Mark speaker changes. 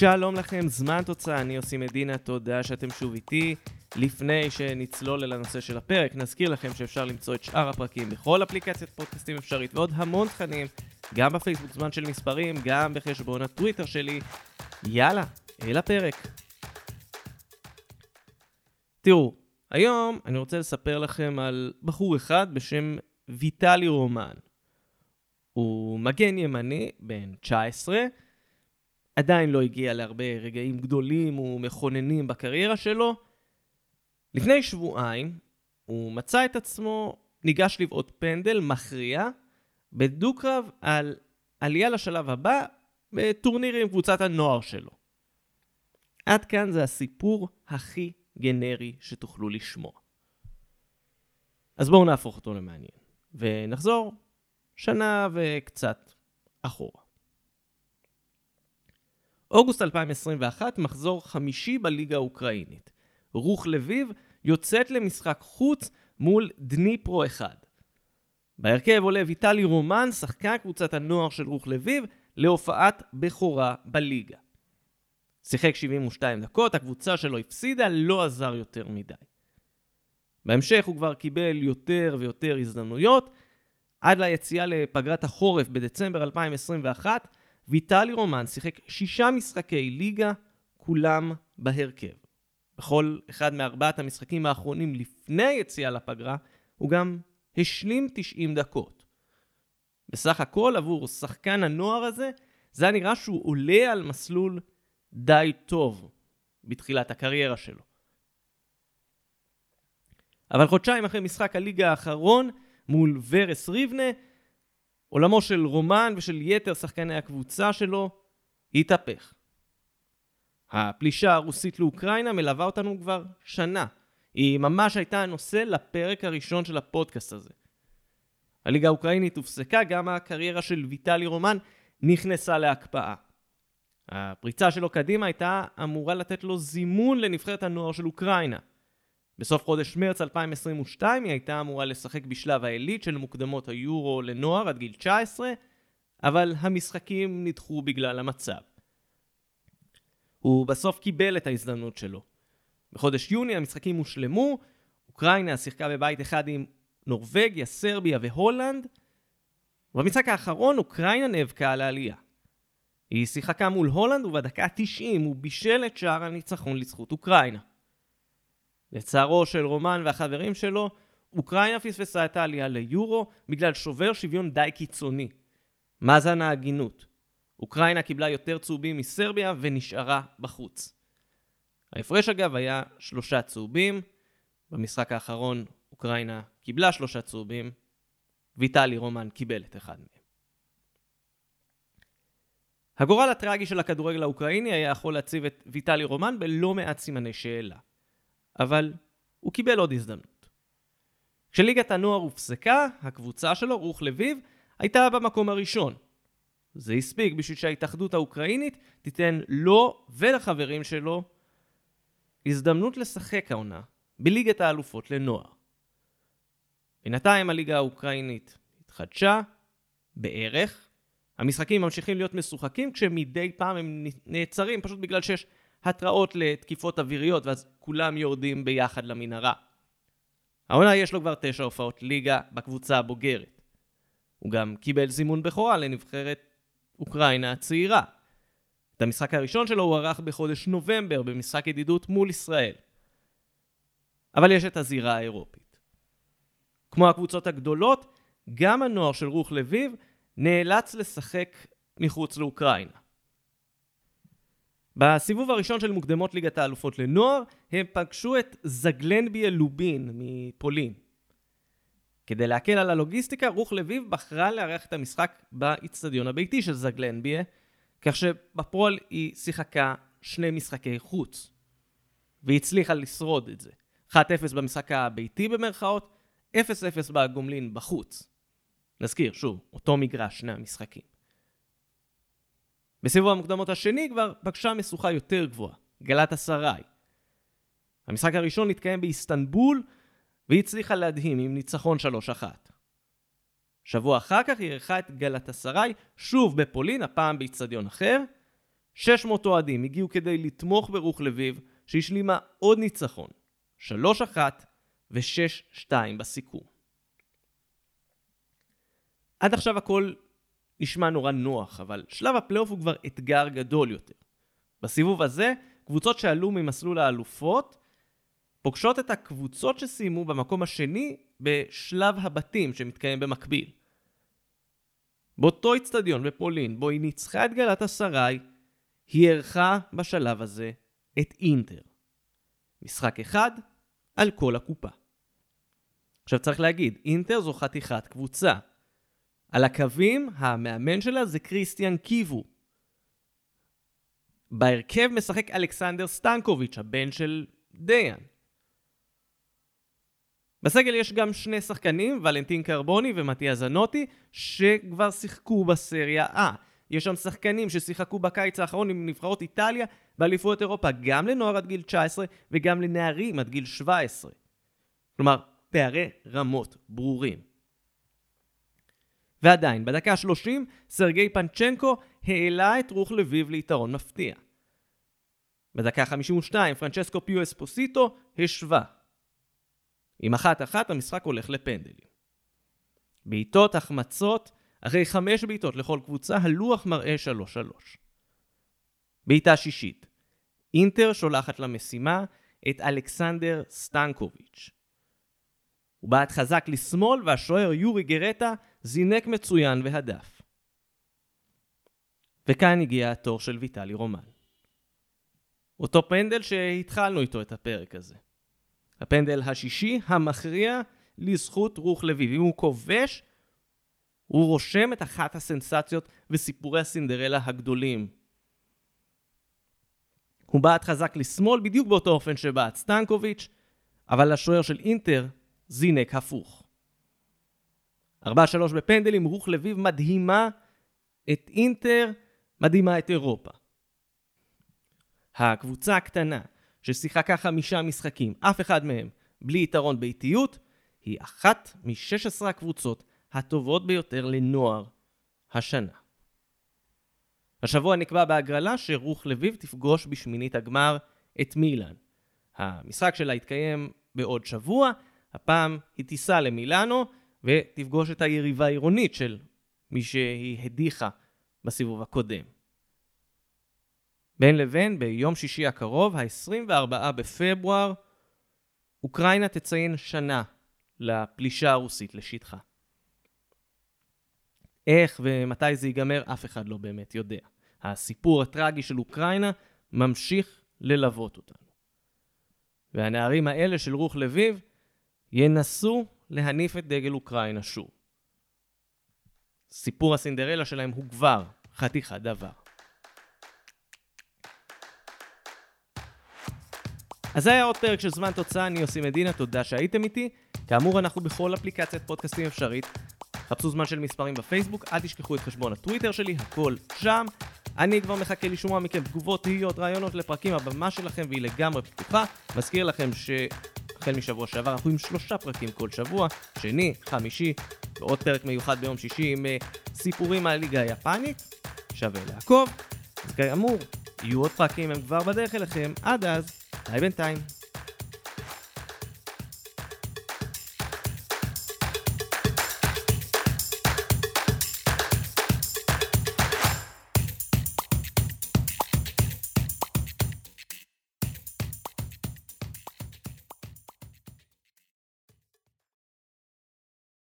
Speaker 1: שלום לכם, זמן תוצאה, אני יוסי מדינה, תודה שאתם שוב איתי. לפני שנצלול אל הנושא של הפרק, נזכיר לכם שאפשר למצוא את שאר הפרקים בכל אפליקציית פודקאסטים אפשרית ועוד המון תכנים, גם בפייסבוק זמן של מספרים, גם בחשבון הטוויטר שלי. יאללה, אל הפרק. תראו, היום אני רוצה לספר לכם על בחור אחד בשם ויטלי רומן. הוא מגן ימני, בן 19, עדיין לא הגיע להרבה רגעים גדולים ומכוננים בקריירה שלו. לפני שבועיים הוא מצא את עצמו ניגש לבעוט פנדל מכריע בדו-קרב על עלייה לשלב הבא בטורניר עם קבוצת הנוער שלו. עד כאן זה הסיפור הכי גנרי שתוכלו לשמוע. אז בואו נהפוך אותו למעניין, ונחזור שנה וקצת אחורה. אוגוסט 2021, מחזור חמישי בליגה האוקראינית. רוח לביב יוצאת למשחק חוץ מול דניפרו 1. בהרכב עולה ויטלי רומן, שחקן קבוצת הנוער של רוח לביב, להופעת בכורה בליגה. שיחק 72 דקות, הקבוצה שלו הפסידה, לא עזר יותר מדי. בהמשך הוא כבר קיבל יותר ויותר הזדמנויות, עד ליציאה לפגרת החורף בדצמבר 2021, ויטלי רומן שיחק שישה משחקי ליגה, כולם בהרכב. בכל אחד מארבעת המשחקים האחרונים לפני היציאה לפגרה, הוא גם השלים 90 דקות. בסך הכל עבור שחקן הנוער הזה, זה היה נראה שהוא עולה על מסלול די טוב בתחילת הקריירה שלו. אבל חודשיים אחרי משחק הליגה האחרון מול ורס ריבנה, עולמו של רומן ושל יתר שחקני הקבוצה שלו התהפך. הפלישה הרוסית לאוקראינה מלווה אותנו כבר שנה. היא ממש הייתה הנושא לפרק הראשון של הפודקאסט הזה. הליגה האוקראינית הופסקה, גם הקריירה של ויטלי רומן נכנסה להקפאה. הפריצה שלו קדימה הייתה אמורה לתת לו זימון לנבחרת הנוער של אוקראינה. בסוף חודש מרץ 2022 היא הייתה אמורה לשחק בשלב העילית של מוקדמות היורו לנוער עד גיל 19, אבל המשחקים נדחו בגלל המצב. הוא בסוף קיבל את ההזדמנות שלו. בחודש יוני המשחקים הושלמו, אוקראינה שיחקה בבית אחד עם נורבגיה, סרביה והולנד. במשחק האחרון אוקראינה נאבקה על העלייה. היא שיחקה מול הולנד ובדקה 90 הוא בישל את שער הניצחון לזכות אוקראינה. לצערו של רומן והחברים שלו, אוקראינה פספסה את העלייה ליורו בגלל שובר שוויון די קיצוני. מאזן ההגינות. אוקראינה קיבלה יותר צהובים מסרביה ונשארה בחוץ. ההפרש אגב היה שלושה צהובים. במשחק האחרון אוקראינה קיבלה שלושה צהובים, ויטלי רומן קיבל את אחד מהם. הגורל הטרגי של הכדורגל האוקראיני היה יכול להציב את ויטלי רומן בלא מעט סימני שאלה. אבל הוא קיבל עוד הזדמנות. כשליגת הנוער הופסקה, הקבוצה שלו, רוח לביב, הייתה במקום הראשון. זה הספיק בשביל שההתאחדות האוקראינית תיתן לו ולחברים שלו הזדמנות לשחק העונה בליגת האלופות לנוער. בינתיים הליגה האוקראינית התחדשה, בערך. המשחקים ממשיכים להיות משוחקים כשמדי פעם הם נעצרים פשוט בגלל שיש התראות לתקיפות אוויריות, ואז כולם יורדים ביחד למנהרה. העונה יש לו כבר תשע הופעות ליגה בקבוצה הבוגרת. הוא גם קיבל זימון בכורה לנבחרת אוקראינה הצעירה. את המשחק הראשון שלו הוא ערך בחודש נובמבר במשחק ידידות מול ישראל. אבל יש את הזירה האירופית. כמו הקבוצות הגדולות, גם הנוער של רוח לביב נאלץ לשחק מחוץ לאוקראינה. בסיבוב הראשון של מוקדמות ליגת האלופות לנוער, הם פגשו את זגלנביה לובין מפולין. כדי להקל על הלוגיסטיקה, רוח לביב בחרה לארח את המשחק באיצטדיון הביתי של זגלנביה, כך שבפועל היא שיחקה שני משחקי חוץ. והיא הצליחה לשרוד את זה. 1-0 במשחק הביתי במרכאות, 0-0 בגומלין בחוץ. נזכיר, שוב, אותו מגרש, שני המשחקים. בסיבוב המוקדמות השני כבר פגשה משוכה יותר גבוהה, גלת אסריי. המשחק הראשון התקיים באיסטנבול, והיא הצליחה להדהים עם ניצחון 3-1. שבוע אחר כך היא אירחה את גלת אסריי, שוב בפולין, הפעם באיצטדיון אחר, 600 אוהדים הגיעו כדי לתמוך ברוך לביב, שהשלימה עוד ניצחון, 3-1 ו-6-2 בסיכום. עד עכשיו הכל נשמע נורא נוח, אבל שלב הפלייאוף הוא כבר אתגר גדול יותר. בסיבוב הזה, קבוצות שעלו ממסלול האלופות פוגשות את הקבוצות שסיימו במקום השני בשלב הבתים שמתקיים במקביל. באותו אצטדיון בפולין, בו היא ניצחה את גלת אסריי, היא אירחה בשלב הזה את אינטר. משחק אחד על כל הקופה. עכשיו צריך להגיד, אינטר זו חתיכת קבוצה. על הקווים, המאמן שלה זה קריסטיאן קיבו. בהרכב משחק אלכסנדר סטנקוביץ', הבן של דיין. בסגל יש גם שני שחקנים, ולנטין קרבוני ומתיה זנוטי, שכבר שיחקו בסריה A. יש שם שחקנים ששיחקו בקיץ האחרון עם נבחרות איטליה באליפויות אירופה, גם לנוער עד גיל 19 וגם לנערים עד גיל 17. כלומר, פערי רמות ברורים. ועדיין, בדקה ה-30, סרגי פנצ'נקו העלה את רוח לביב ליתרון מפתיע. בדקה ה-52, פרנצ'סקו פיו אספוסיטו השווה. עם אחת-אחת המשחק הולך לפנדלים. בעיטות, החמצות, אחרי חמש בעיטות לכל קבוצה, הלוח מראה 3-3. בעיטה שישית, אינטר שולחת למשימה את אלכסנדר סטנקוביץ'. הוא בעט חזק לשמאל והשוער יורי גרטה זינק מצוין והדף. וכאן הגיע התור של ויטלי רומן. אותו פנדל שהתחלנו איתו את הפרק הזה. הפנדל השישי המכריע לזכות רוח לביב. אם הוא כובש, הוא רושם את אחת הסנסציות וסיפורי הסינדרלה הגדולים. הוא בעט חזק לשמאל בדיוק באותו אופן שבעט סטנקוביץ', אבל השוער של אינטר זינק הפוך. 4-3 בפנדלים, רוח לביב מדהימה את אינטר, מדהימה את אירופה. הקבוצה הקטנה ששיחקה חמישה משחקים, אף אחד מהם בלי יתרון באיטיות, היא אחת מ-16 הקבוצות הטובות ביותר לנוער השנה. השבוע נקבע בהגרלה שרוח לביב תפגוש בשמינית הגמר את מילאן. המשחק שלה יתקיים בעוד שבוע, הפעם היא תיסע למילאנו ותפגוש את היריבה העירונית של מי שהיא הדיחה בסיבוב הקודם. בין לבין, ביום שישי הקרוב, ה-24 בפברואר, אוקראינה תציין שנה לפלישה הרוסית לשטחה. איך ומתי זה ייגמר, אף אחד לא באמת יודע. הסיפור הטרגי של אוקראינה ממשיך ללוות אותנו. והנערים האלה של רוח לביב ינסו להניף את דגל אוקראינה שוב. סיפור הסינדרלה שלהם הוא כבר חתיכת דבר. אז זה היה עוד פרק של זמן תוצאה, אני יוסי מדינה, תודה שהייתם איתי. כאמור, אנחנו בכל אפליקציית פודקאסטים אפשרית. חפשו זמן של מספרים בפייסבוק, אל תשכחו את חשבון הטוויטר שלי, הכל שם. אני כבר מחכה לשמוע מכם תגובות, תהיות, רעיונות לפרקים, הבמה שלכם והיא לגמרי פתוחה. מזכיר לכם שהחל משבוע שעבר אנחנו עם שלושה פרקים כל שבוע, שני, חמישי, ועוד פרק מיוחד ביום שישי עם uh, סיפורים מהליגה היפנית. שווה לעקוב. כאמור, יהיו עוד פרקים, הם כבר בדרך אליכם. עד אז, ביי בינתיים.